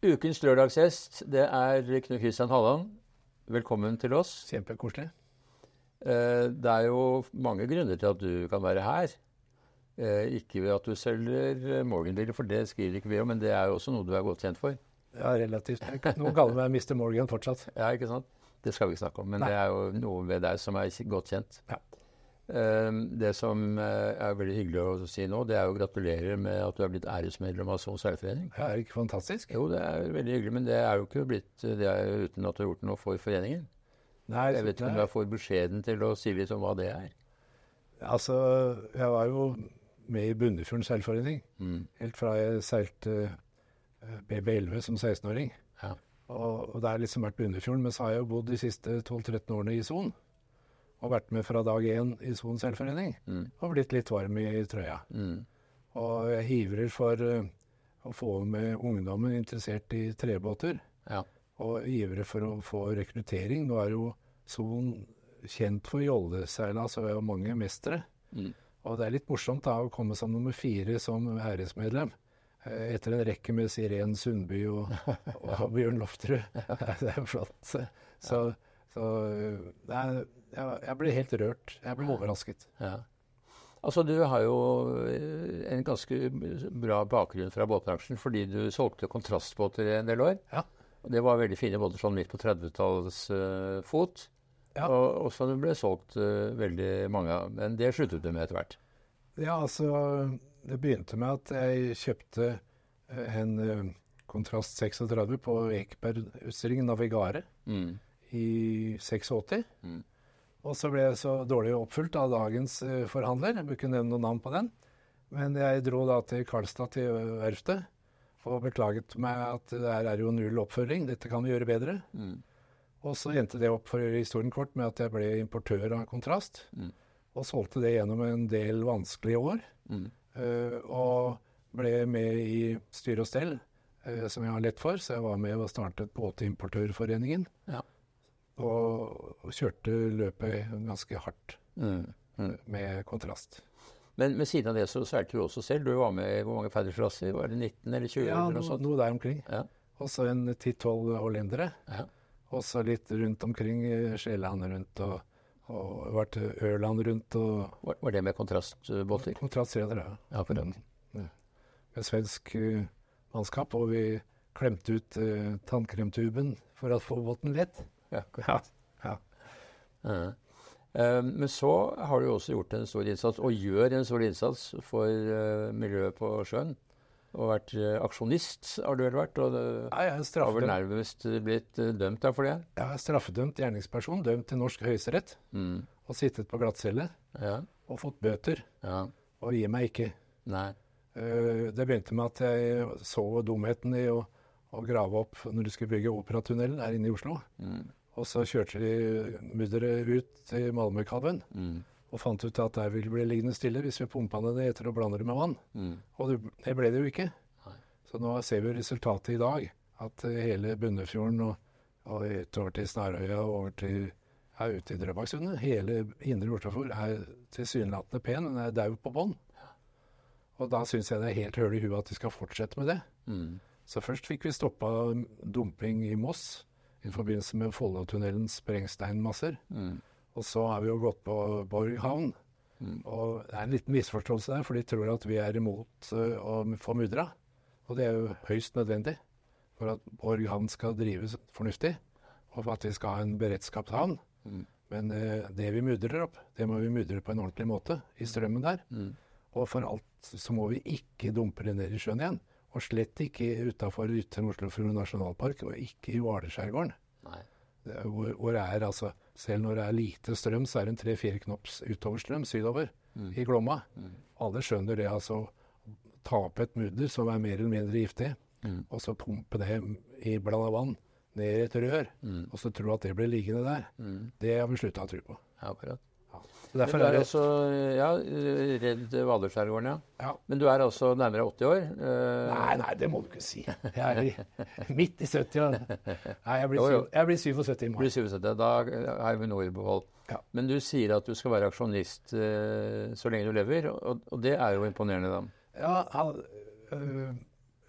Ukens lørdagsgjest det er Knut Kristian Halland. Velkommen til oss. Kjempekoselig. Eh, Det er jo mange grunner til at du kan være her. Eh, Ikke ved at du selger Morgan-biler, for det skriver ikke vi om, men det er jo også noe du er godt kjent for. Ja, relativt. Noen kaller meg Mr. Morgan fortsatt. Ja, ikke sant? Det skal vi ikke snakke om, men Nei. det er jo noe ved deg som er godt kjent. Ja. Eh, Det som eh, er veldig hyggelig å si nå, det er jo gratulerer med at du er blitt æresmedlem av Sogn seilforening. Det er ikke fantastisk? Jo, det er veldig hyggelig, men det er jo ikke blitt det er uten at du har gjort noe for foreningen. Nei, Jeg vet ikke om du er for beskjeden til å si litt om hva det er. Altså, jeg var jo med i Bunnefjorden seilforening Mm. helt fra jeg seilte eh, BB11 som 16-åring. Ja. Og, og det har liksom vært Bunnefjorden, men så har jeg jo bodd de siste 12-13 årene i Son. Og vært med fra dag én i Son selvforening. Mm. Og blitt litt varm i trøya. Mm. Og jeg hivrer for uh, å få med ungdommen interessert i trebåter. Ja. Og ivrer for å få rekruttering. Nå er jo Son kjent for jolleseilas, og er jo mange mestere. Mm. Og det er litt morsomt da å komme som nummer fire som æresmedlem. eh, Etter en rekke med Siren Sundby og, og Bjørn Lofterud. Det er jo flott. Så, så, det er, jeg, ble helt rørt. Jeg ble overrasket. Ja. Altså, du har jo eh, en ganske bra bakgrunn fra båtbransjen fordi du solgte kontrastbåter en del år. Ja. Og det var veldig fine båter sånn midt på 30-tallets uh, fot. Ja. Og så det ble solgt uh, veldig mange av. Men det sluttet du med etter hvert. Ja, altså Det begynte med at jeg kjøpte eh, en uh, Kontrast 36 på Ekeberg-utstillingen Navigare Mm. I 86. Mm. Og så ble jeg så dårlig oppfylt av dagens uh, forhandler. Jeg bør ikke nevne noe navn på den. Men jeg dro da til Karlstad, til verftet, og beklaget meg at det her er jo null oppføring. Dette kan vi gjøre bedre. Mm. Og så endte det opp for historien kort med at jeg ble importør av Kontrast. Mm. Og solgte det gjennom en del vanskelige år. Mm. Uh, og ble med i styre og stell, uh, som jeg har lett for. Så jeg var med og startet Båtimportørforeningen. Ja. Og, og kjørte løpet ganske hardt Mm. Mm. med kontrast. Men ved siden av det så seilte du også selv. Du var med i hvor mange ferdigklasser? Var det 19 eller 20? Ja, eller noe noe, der omkring. Ja. Og så en 10-12 hollendere. Ja. Og så litt rundt omkring. eh, Sjælland rundt og, og vært Ørland rundt og Var, var det med kontrastbåter? Kontrast 33. Ja, for den. Med svensk uh, mannskap. Og vi klemte ut uh, tannkremtuben for å få båten lett. Ja. Ja. ja. Ja. Eh, Men så har du også gjort en stor innsats, og gjør en stor innsats for eh, miljøet på sjøen. Og vært eh, aksjonist, har du vel vært? Og det Ja, jeg er har vel nærmest blitt dømt for det? jeg er straffedømt gjerningsperson, dømt til norsk høyesterett, Mm. og sittet på glattcelle Ja. og fått bøter. ja. Og gir meg ikke. Nei. Det begynte med at jeg så dumheten i å, å grave opp når du skulle bygge Operatunnelen her inne i Oslo. Mm. Og så kjørte de mudderet ut til Malmøkalven Mm. og fant ut at der ville bli liggende stille hvis vi pumpa det etter og blander det med vann. Mm. Og det, det ble det jo ikke. Nei. Så nå ser vi resultatet i dag. At eh, hele Bunnefjorden og, og utover til Snarøya og over til ja, ute i Drøbaksundet, hele indre Oslofjord er tilsynelatende pen, men er daud på bånn. Og da syns jeg det er helt høl i huet at vi skal fortsette med det. Mm. Så først fikk vi stoppa dumping i Moss i forbindelse med Follotunnelens sprengsteinmasser. Mm. Og så har vi jo gått på Borg havn. Mm. Og det er en liten misforståelse der, for de tror at vi er imot ø, å få mudra. Og det er jo høyst nødvendig for at Borg havn skal drives fornuftig, og for at vi skal ha en beredskapshavn. Mm. Men ø, det vi mudrer opp, det må vi mudre på en ordentlig måte i strømmen der. Mm. Og for alt så må vi ikke dumpe det ned i sjøen igjen. Og slett ikke utafor Ytre Oslofjord nasjonalpark, og ikke i. Er Hvor, hvor er altså Selv når det er lite strøm, så er det en tre-fire knops utoverstrøm sydover Mm. i Glomma. Mm. Alle skjønner det, altså. Ta opp et mudder som er mer eller mindre giftig, Mm. og så pumpe det i blanda vann ned i et rør, Mm. og så tro at det blir liggende der. Mm. Det har vi slutta å tro på. Ja, akkurat. Men derfor du er er det altså ja, redd Hvalerskjærgården, ja. ja. Men du er altså nærmere 80 år. Uh... Nei, nei, det må du ikke si. Jeg er midt i 70 år. Nei, jeg blir, Jo, jeg blir 77 i Blir mai. 77. Da er vi noe i behold. Ja. Men du sier at du skal være aksjonist uh, så lenge du lever, og, og det er jo imponerende, da. Ja, han, uh,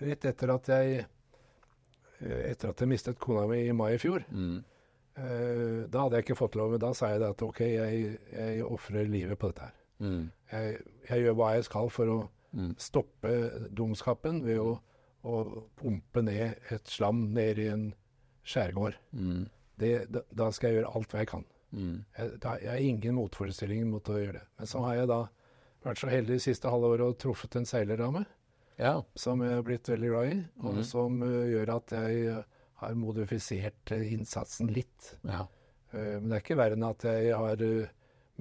rett etter at jeg eh, etter at jeg mistet kona mi i mai i fjor. Mm. Eh, da hadde jeg ikke fått lov, men da sa jeg at OK, jeg, jeg ofrer livet på dette her. Mm. Jeg, jeg gjør hva jeg skal for å Mm. stoppe dumskapen ved å, å pumpe ned et slam ned i en skjærgård. Mm. Det, da, da skal jeg gjøre alt hva jeg kan. Mm. Jeg, da, jeg har ingen motforestillinger mot å gjøre det. Men så har jeg da vært så heldig det siste halve året og truffet en seilerdame Ja. som jeg har blitt veldig glad i, og Mhm. som uh, gjør at jeg har modifisert eh, innsatsen litt. ja. Eh, men det er ikke verre enn at jeg har eh,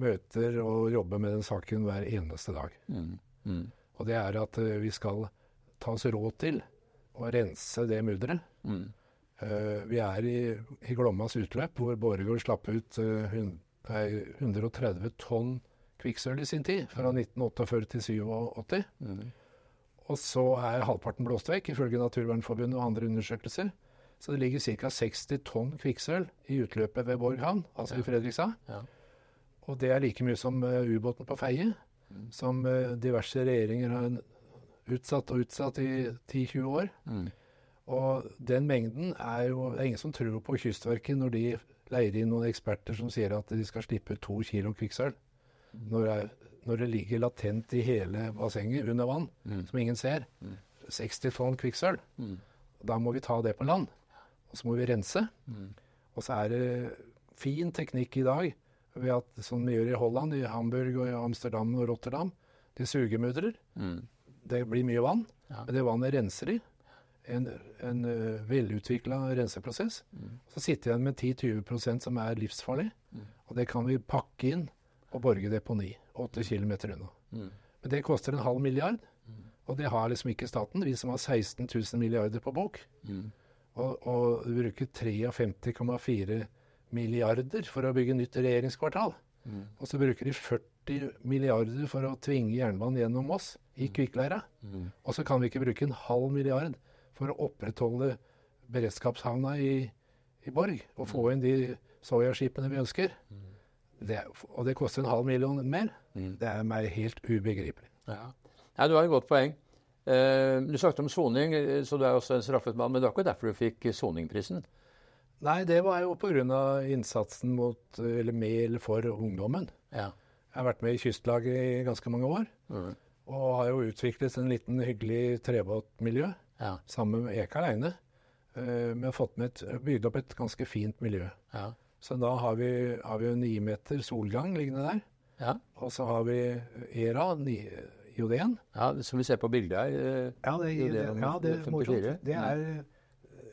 møter og jobber med den saken hver eneste dag. Mm. Mm. Og det er at vi skal ta oss råd til å rense det mudderet. Mm. Vi er i, i Glommas utløp, hvor Borregaard slapp ut eh, hun, nei, 130 tonn kvikksølv i sin tid, fra 1948 til 1987. Mm. Og så er halvparten blåst vekk, ifølge Naturvernforbundet og andre undersøkelser. Så det ligger ca. 60 tonn kvikksølv i utløpet ved Borg havn, altså i Fredrikstad. Ja. Og det er like mye som eh, ubåten på Feie, som eh, diverse regjeringer har utsatt og utsatt i 10-20 år. Mm. Og den mengden er jo Det er ingen som tror på Kystverket når de leier inn noen eksperter som sier at de skal slippe to kilo kvikksølv. Når, det- når det ligger latent i hele bassenget under vann, Mm. som ingen ser. 60 tonn kvikksølv. Mm. Da må vi ta det på land. Og så må vi rense. Mm. Og så er det fin teknikk i dag, ved at, som vi gjør i Holland, i Hamburg og i Amsterdam og Rotterdam. De sugemudrer. Mm. Det blir mye vann, Ja. men det vannet renser de. En, en uh, velutvikla renseprosess. Mm. Så sitter jeg igjen med 10-20% som er livsfarlig. Mm. Og det kan vi pakke inn og borge deponi 8 km unna. Mm. Men det koster en halv milliard, og det har liksom ikke staten. Vi som har 16 000 milliarder på bok. Mm. Og, og bruker 53,4 milliarder for å bygge nytt regjeringskvartal. Mm. Og så bruker de 40 milliarder for å tvinge jernbanen gjennom Moss, i kvikkleira. Mm. Og så kan vi ikke bruke en halv milliard for å opprettholde beredskapshavna i, i Borg, og få inn de soyaskipene vi ønsker. Det, er- og det koster en halv million mer. Mm. Det er meg helt ubegripelig. Ja. ja, du har et godt poeng. Eh, du snakket om soning, eh, så du er også en straffet mann. Men det var ikke derfor du fikk eh, soningprisen? Nei, det var jo pga. innsatsen mot, eller med eller for ungdommen. Ja. Jeg har vært med i Kystlaget i ganske mange år. Mm. Og har jo utviklet en liten hyggelig trebåtmiljø Ja. sammen med Eka aleine. Men har fått med et, bygd opp et ganske fint miljø. Ja. Så da har vi, har vi jo ni meter solgang liggende der. Ja. Og så har vi ERA, ni- IOD-en. ja, som vi ser på bildet her. eh, Ja, det, Jo, er ja, det er morsomt. Det er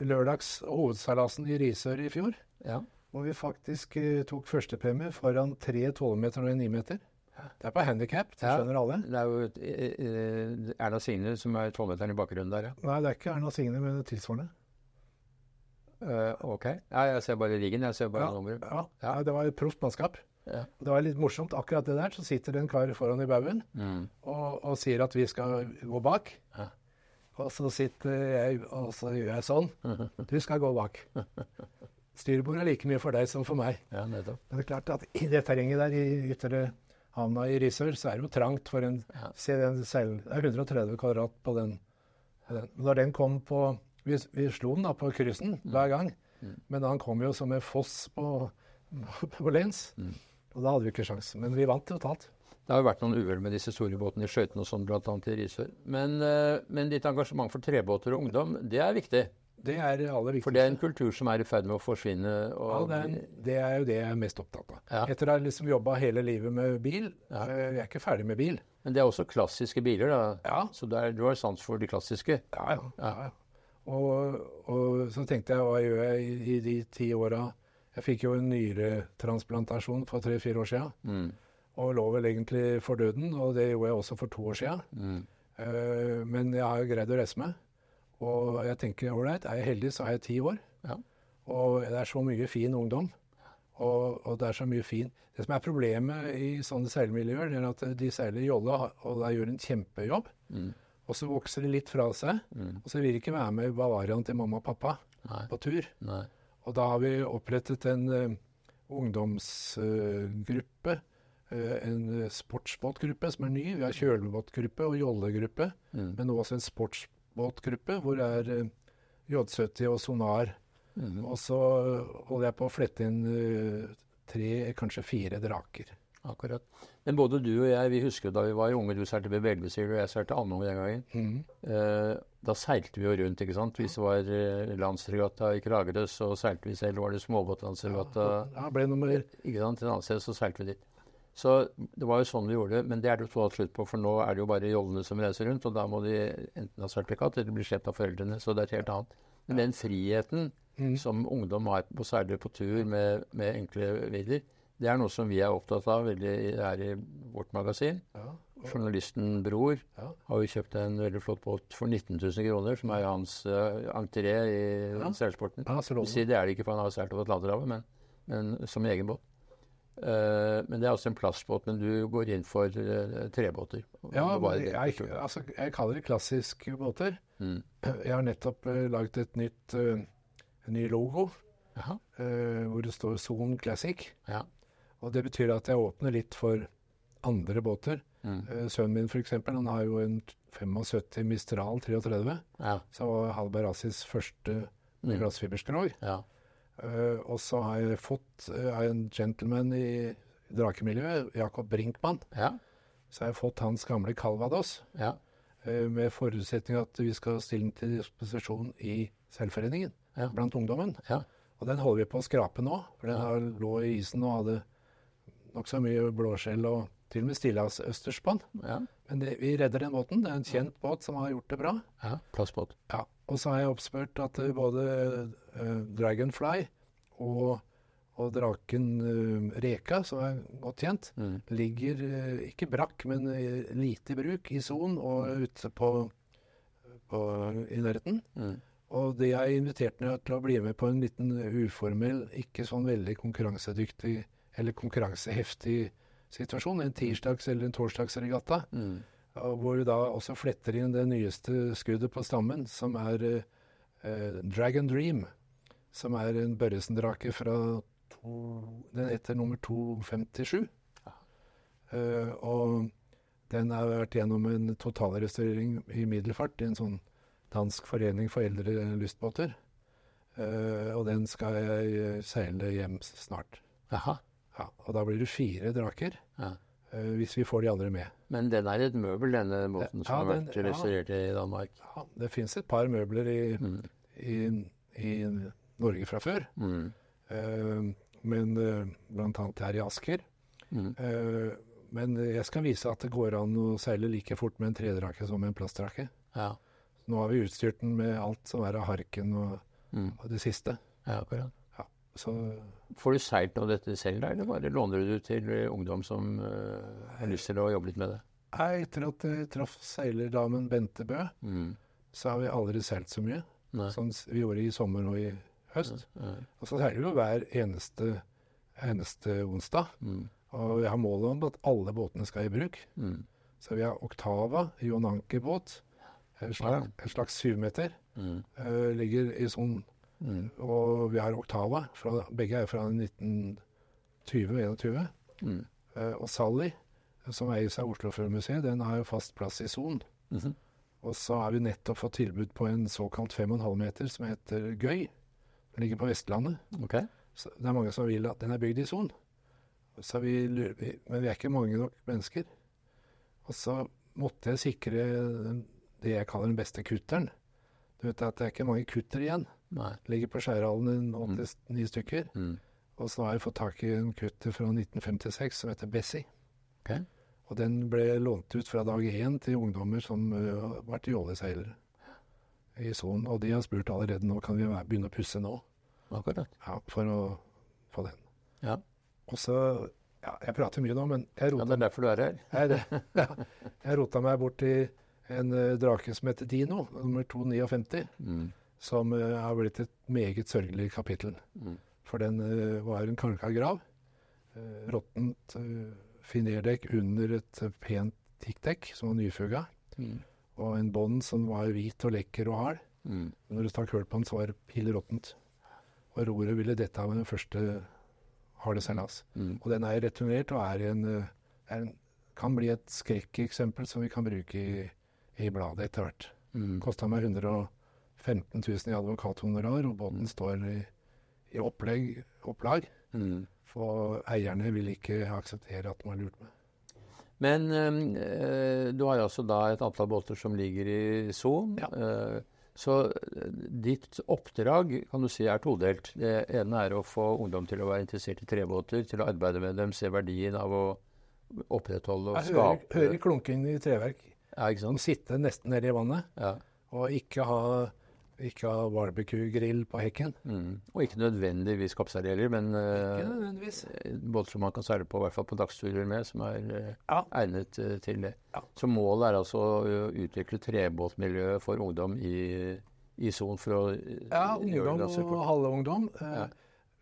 lørdags hovedseilasen i Risør i fjor. Ja. Hvor vi faktisk uh, tok førstepremie foran tre tolvmeter og en nimeter. Det er på handikap, det skjønner alle. Det er jo eh, eh, Erna Signe som er tolvmeteren i bakgrunnen der, ja. Nei, det er ikke Erna Signe, men tilsvarende. Uh, ok. Ja, jeg ser bare riggen. Jeg ser bare Ja, nummeret. ja, ja, det var et proft mannskap. Ja. Det var litt morsomt. Akkurat det der, så sitter det en kar foran i baugen Mm. og, og sier at vi skal gå bak. Ja. Og så sitter jeg, og så gjør jeg sånn. Du skal gå bak. Styrbord er like mye for deg som for meg. Ja. Men det er klart at i det terrenget der, i ytre havna i Risør, så er det jo trangt for en. Se den seil... Det er 130 kvadrat på den. på den. Når den kom på Vi, vi slo den da på kryssen hver gang. Men han kom jo som en foss på, på lens. Og da hadde vi ikke sjans. Men vi vant totalt. Det har jo vært noen uhell med disse store båtene i skøytene og sånn, bl.a. i Risør. Men, eh, men ditt engasjement for trebåter og ungdom, det er viktig. Det er det aller viktigste. For det er en kultur som er i ferd med å forsvinne. Ja, det, er, det er jo det jeg er mest opptatt av. Ja. Etter å ha liksom jobba hele livet med bil Ja. eh, Jeg er ikke ferdig med bil. Men det er også klassiske biler, da. Ja. Så det er, du har sans for de klassiske. Ja, ja. ja, ja. Og, og så tenkte jeg, hva gjør jeg i, i de ti åra? Jeg fikk jo en nyretransplantasjon for tre-fire år sia. Mm. Og lå vel egentlig for døden, og det gjorde jeg også for to år sia. Mm. Uh, men jeg har jo greid å reise meg. Og jeg tenker ålreit, er jeg heldig, så har jeg ti år. Ja. Og det er så mye fin ungdom. Og, og det er så mye fin Det som er problemet i sånne seilmiljøer, det er at de seiler jolle og de gjør en kjempejobb. Mm. Og så vokser de litt fra seg, Mm. og så vil de ikke være med i Bavariaen til mamma og pappa Nei. på tur. Nei. Og da har vi opprettet en uh, ungdomsgruppe. en eh, sportsbåtgruppe som er ny. Vi har kjølebåtgruppe og jollegruppe. Mm. Men også en sportsbåtgruppe hvor det er eh, J70 og Sonar. Mm. Og så holder jeg på å flette inn tre, kanskje fire draker. Akkurat. Men både du og jeg, vi husker da vi var unge, du seilte med Belvesir og jeg seilte Andung den gangen. Mm. Eh, da seilte vi jo rundt, ikke sant. Hvis det var eh, landsregatta i Kragerø, så seilte vi selv. Var det småbåtlandsregatta Ja, ble nummer ikke sant, et annet sted, så seilte vi dit. Så det var jo sånn vi gjorde det. Men det er det jo totalt slutt på, for nå er det jo bare jollene som reiser rundt, og da må de enten ha sertifikat eller bli slept av foreldrene. Så det er et helt annet. Men den friheten mm. som ungdom har, på, særlig på tur med, med enkle vidder, det er noe som vi er opptatt av veldig her i vårt magasin. ja. Journalisten Bror Ja. har jo kjøpt en veldig flott båt for 19 000 kroner, som er hans uh, entré i Ja. seilsporten. Sier det er det ikke, for han har seilt over Atlanterhavet, men, men som egen båt. Uh, men det er også en plastbåt, men du går inn for uh, trebåter. Ja, det. jeg, altså, jeg kaller det klassiske båter. Mm. Jeg har nettopp uh, laget et nytt, uh, en ny logo hvor det står Son Classic. Ja. Og det betyr at jeg åpner litt for andre båter. Mm. Eh, sønnen min f.eks. Han har jo en 75 Mistral 33, Ja. som var Halberg Assis første Mm. glassfiberskrog. ja. Uh, og så har jeg fått av en gentleman i drakemiljøet, Jakob Brinkmann, Ja. så har jeg fått hans gamle Calvados. Ja. med forutsetning at vi skal stille den til disposisjon i selvforeningen Ja. blant ungdommen. Ja. Og den holder vi på å skrape nå, for den har lå i isen og hadde nokså mye blåskjell og til og med stillehavsøsterspann. ja. Men det, vi redder den båten. Det er en kjent båt som har gjort det bra. ja. Plastbåt. Ja. Og så har jeg oppspurt at eh, både uh, Dragonfly og, og draken uh, Reka, som er godt kjent, Mm. ligger uh, ikke brakk, men lite i bruk i Son og ute på, på, i nærheten. Mm. Og de har invitert meg til å bli med på en liten uformell, ikke sånn veldig konkurransedyktig eller konkurranseheftig situasjon. En tirsdags- eller en torsdagsregatta. Mm. Hvor vi da også fletter inn det nyeste skuddet på stammen, som er eh, Dragon Dream. Som er en Børresen-drake fra to, Den heter nummer 257. Eh, og den har vært gjennom en totalrestaurering i middelfart i en sånn dansk forening for eldre lystbåter. Eh, og den skal jeg seile hjem snart. Jaha. Ja, og da blir det fire draker, Ja. Uh, hvis vi får de andre med. Men den er et møbel, denne båten som har vært restaurert i Danmark. Ja, det fins et par møbler i, Mm. i, i Norge fra før. Mm. Uh, men uh, blant annet her i Asker. Mm. Uh, men jeg skal vise at det går an å seile like fort med en tredrake som med en plastdrake. Ja. Nå har vi utstyrt den med alt som er av harken og, Mm. og det siste. ja, akkurat. Så Får du seilt noe av dette selv, da, eller bare låner du det til eh, ungdom som uh, har lyst til å jobbe litt med det? Nei, etter at jeg traff seilerdamen Bente Bø, Mm. så har vi aldri seilt så mye Nei. som vi gjorde i sommer og i høst. Nei. Og så seiler vi jo hver eneste, eneste onsdag. Mm. Og vi har målet om at alle båtene skal i bruk. Mm. Så vi har Oktava, John Anker-båt. En slags, en slags syvmeter. Mm. Uh, ligger i sånn Mm. Og vi har Oktava. Fra, begge er fra 1920-21. Mm. Eh, og Sally, som eies av Oslofjordmuseet, den har jo fast plass i Son. Mhm. Og så har vi nettopp fått tilbud på en såkalt 5,5 meter som heter Gøy. Den ligger på Vestlandet. Okay. Det er mange som vil at den er bygd i Son. Så vi lurer, vi- men vi er ikke mange nok mennesker. Og så måtte jeg sikre det jeg kaller den beste kutteren. Du vet at det er ikke mange kutter igjen. Nei. Ligger på Skjærhallen i 89 stykker. Mm. Og så har jeg fått tak i en kutter fra 1956 som heter Bessie. Okay. Og den ble lånt ut fra dag én til ungdommer som har vært jåleseilere i sonen. Og de har spurt allerede nå kan vi begynne å pusse nå, Akkurat. ja, for å få den. Ja. Og så Ja, jeg prater mye nå, men jeg ja, det er derfor du er her. jeg, ja, jeg rota meg bort til en uh, drake som heter Dino, nummer 259, Mm. som uh, har blitt et meget sørgelig kapittel. Mm. For den uh, var en kalka grav. Råttent finerdekk under et pent tikkdekk som var nyfuga. Mm. Og en bånd som var hvit og lekker og hard. Mm. Når du stakk hull på den, så var det pill råttent. Og roret ville dette av den første harde seilas. Mm. Og den er returnert og er en, er en kan bli et skrekkeksempel som vi kan bruke i, i bladet etter hvert. Mm. Kosta meg 115 000 i advokathonorar, og båten står i, i opplegg, opplag. Mm. For eierne vil ikke akseptere at de har lurt meg. Men øh, du har altså da et antall båter som ligger i Son. Ja. Eh, så eh, ditt oppdrag kan du si er todelt. Det ene er å få ungdom til å være interessert i trebåter, til å arbeide med dem, se verdien av å opprettholde og skape Jeg hører, hører klunking i treverk. Ja, ikke sant? sitte nesten nedi vannet Ja. og ikke ha, ikke ha barbecue-grill på hekken. Mm. Og ikke nødvendigvis kapseilerer, men eh, båter som man kan seile på, i hvert fall på dagsturer med, som er uh, Ja. egnet uh, til det. Ja. Så målet er altså å utvikle trebåtmiljøet for ungdom i, i Son for å Ja, ungdom og kort. halve ungdom. Eh, Ja.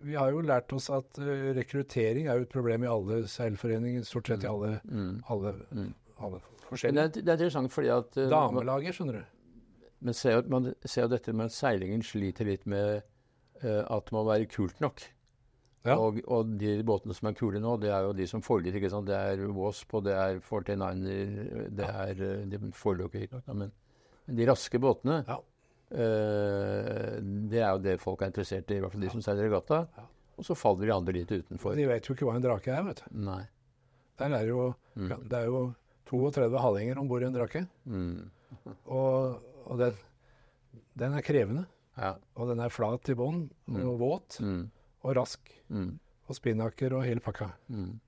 Vi har jo lært oss at rekruttering er jo et problem i alle seilforeninger, stort sett i alle, Mm. alle, Mm. alle Men forskjellige. det, er, det er interessant fordi at uh, Damelaget, skjønner du. men ser, man ser jo dette med at seilingen sliter litt med uh, at det må være kult nok. Ja. Og, og de båtene som er kule nå, det er jo de som foreligger. ikke sant? Det er Wasp, og det er 49er, det er eh, De forler ikke nok, men, men de raske båtene Ja. uh, Det er jo det folk er interessert i, i hvert fall de som seiler regatta. Ja. Og så faller de andre litt utenfor. De vet jo ikke hva en drake er, vet du. Nei. Der er jo, Mm. ja, det er jo 32 hallinger om bord i en drake. Mm. Og, og den, den er krevende. Ja. Og den er flat i bånn, Mm. og våt, Mm. og rask. Mm. Og spinnaker og hele pakka. Mm.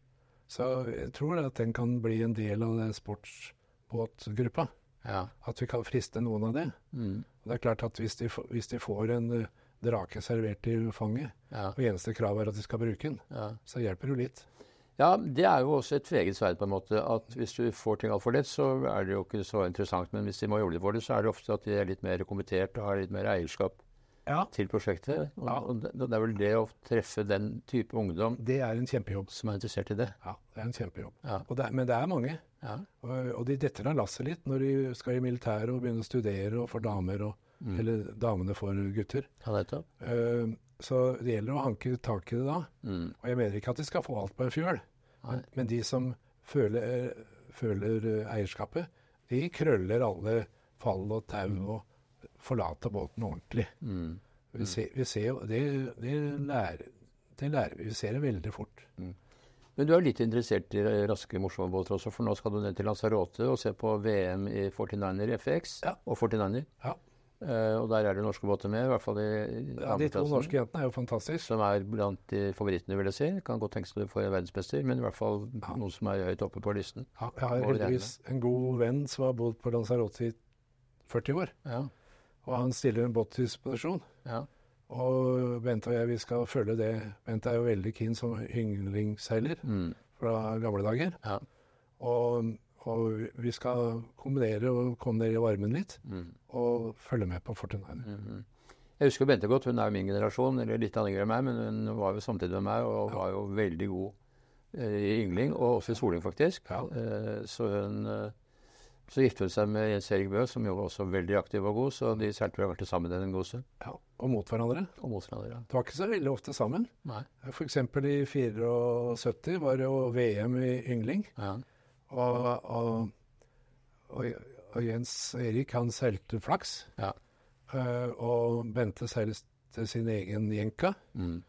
Så jeg tror at den kan bli en del av den sportsbåtgruppa. Ja. At vi kan friste noen av det. Mm. Og det er klart at hvis de, hvis de får en eh, drake servert i fanget, Ja. og eneste krav er at de skal bruke den, Ja. så hjelper det jo litt. Ja, det er jo også et tveget sverd på en måte. At hvis du får ting altfor lett, så er det jo ikke så interessant. Men hvis de må gjøre det for det, så er det ofte at de er litt mer kommittert og har litt mer eierskap Ja. til prosjektet. Og, Ja. og det, det er vel det å treffe den type ungdom Det er en kjempejobb. som er interessert i det. Ja, det er en kjempejobb. Ja. Det, er- men det er mange. Ja. Og, og de detter av lasset litt når de skal i militæret og begynne å studere og for damer, og, Mm. eller damene for gutter. Ja, nettopp. Eh, så det gjelder å hanke tak i det da. Mm. Og jeg mener ikke at de skal få alt på en fjøl. Men, men de som føler, føler eierskapet, de krøller alle fall og tau og forlater båten ordentlig. Mm. Vi, ser, vi ser jo det, det, lærer, det lærer vi. Vi ser det veldig fort. Men du er litt interessert i raske, morsomme båter også, for nå skal du ned til Lanzarote og se på VM i 49er FX Ja. og 49er. Ja. Eh, og der er det norske båter med, i hvert fall i Ja, de to norske jentene er jo fantastiske. Som er blant de favorittene, vil jeg si. Kan godt tenkes at du får en verdensmester, men i hvert fall Ja. noen som er høyt oppe på listen. Ja, jeg har heldigvis en god venn som har bodd på Lanzarote i 40 år. Ja. Og han stiller en båt til disposisjon. ja. Og Bente og jeg vi skal følge det. Bente er jo veldig keen som ynglingsseiler Mm. fra gamle dager. Ja. Og, og vi skal kombinere og komme ned i varmen litt. Mm. Og følge med på Fortinine. Mhm. Jeg husker Bente godt. Hun er jo min generasjon, eller litt annerledes enn meg, men hun var jo samtidig med meg og var jo veldig god eh, i yngling, og også i soling, faktisk. Ja. Eh, så hun eh, så giftet hun seg med Jens Erik Bø, som jo var også veldig aktiv og god, så de seilte vel alltid sammen en god stund. Ja, og mot hverandre. Og mot hverandre. ja. Det var ikke så veldig ofte sammen. Nei. F.eks. i 74 var det jo VM i yngling. Ja. Og, og, og, og Jens Erik han seilte flaks. Ja. Uh, og Bente seilte sin egen jenka. Mm.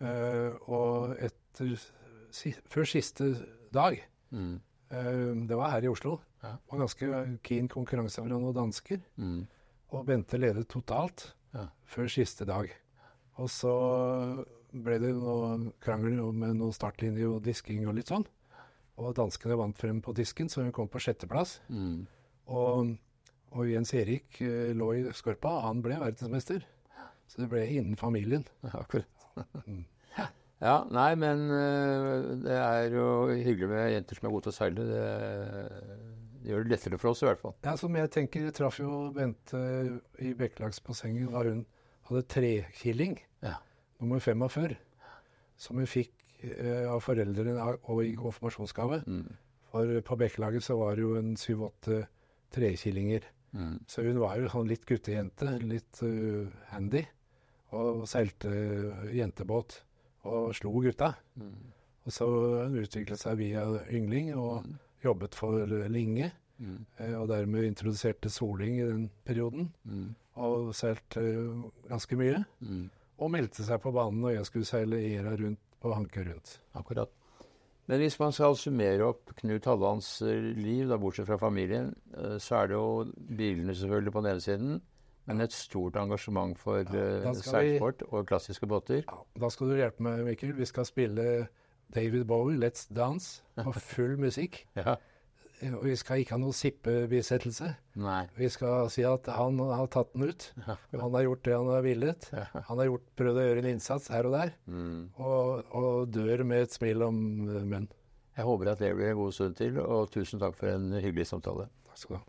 Uh, og etter si, Før siste dag Mm. uh, Det var her i Oslo. Ja. Var ganske keen konkurranse mellom noen dansker. Mm. Og Bente ledet totalt Ja. før siste dag. Og så ble det noe krangel med noen startlinjer og disking og litt sånn. Og danskene vant frem på disken, så hun kom på sjetteplass. Mm. Og, og Jens Erik eh, lå i skorpa, han ble verdensmester. Så det ble innen familien. Ja, akkurat. Mm. Ja, nei, men øh, det er jo hyggelig med jenter som er gode til å seile. Det, det gjør det lettere for oss i hvert fall. Ja, som jeg tenker, jeg traff jo Bente i Bekkelagsbassenget da hun hadde trekilling, Ja. nummer 45, som hun fikk eh, av foreldrene og i konfirmasjonsgave. Mm. For på Bekkelaget så var det jo en syv-åtte trekillinger. Mm. Så hun var jo sånn litt guttejente, litt uh, handy. Og seilte jentebåt og slo gutta. Mm. Og så hun utviklet seg via yngling og jobbet for Linge. Mm. eh, Og dermed introduserte soling i den perioden. Mm. og seilte ganske mye. Og meldte seg på banen når jeg skulle seile ERA rundt og Hanke rundt. Akkurat. Men hvis man skal summere opp Knut Hallands eh, liv, da bortsett fra familien, uh, så er det jo bilene selvfølgelig på den ene siden, men et stort engasjement for Ja, vi- seilsport og klassiske båter. Ja, da skal du hjelpe meg, Mikkel. Vi skal spille David Bowie, Let's Dance, på full musikk. Ja. Eh, Og vi skal ikke ha noen sippebisettelse. Nei. Vi skal si at han har tatt den ut. Han har gjort det han har villet. Han har gjort, prøvd å gjøre en innsats her og der, Mm. og, og dør med et smil om munnen. Jeg håper at det blir en god stund til, og tusen takk for en hyggelig samtale. Takk skal du ha.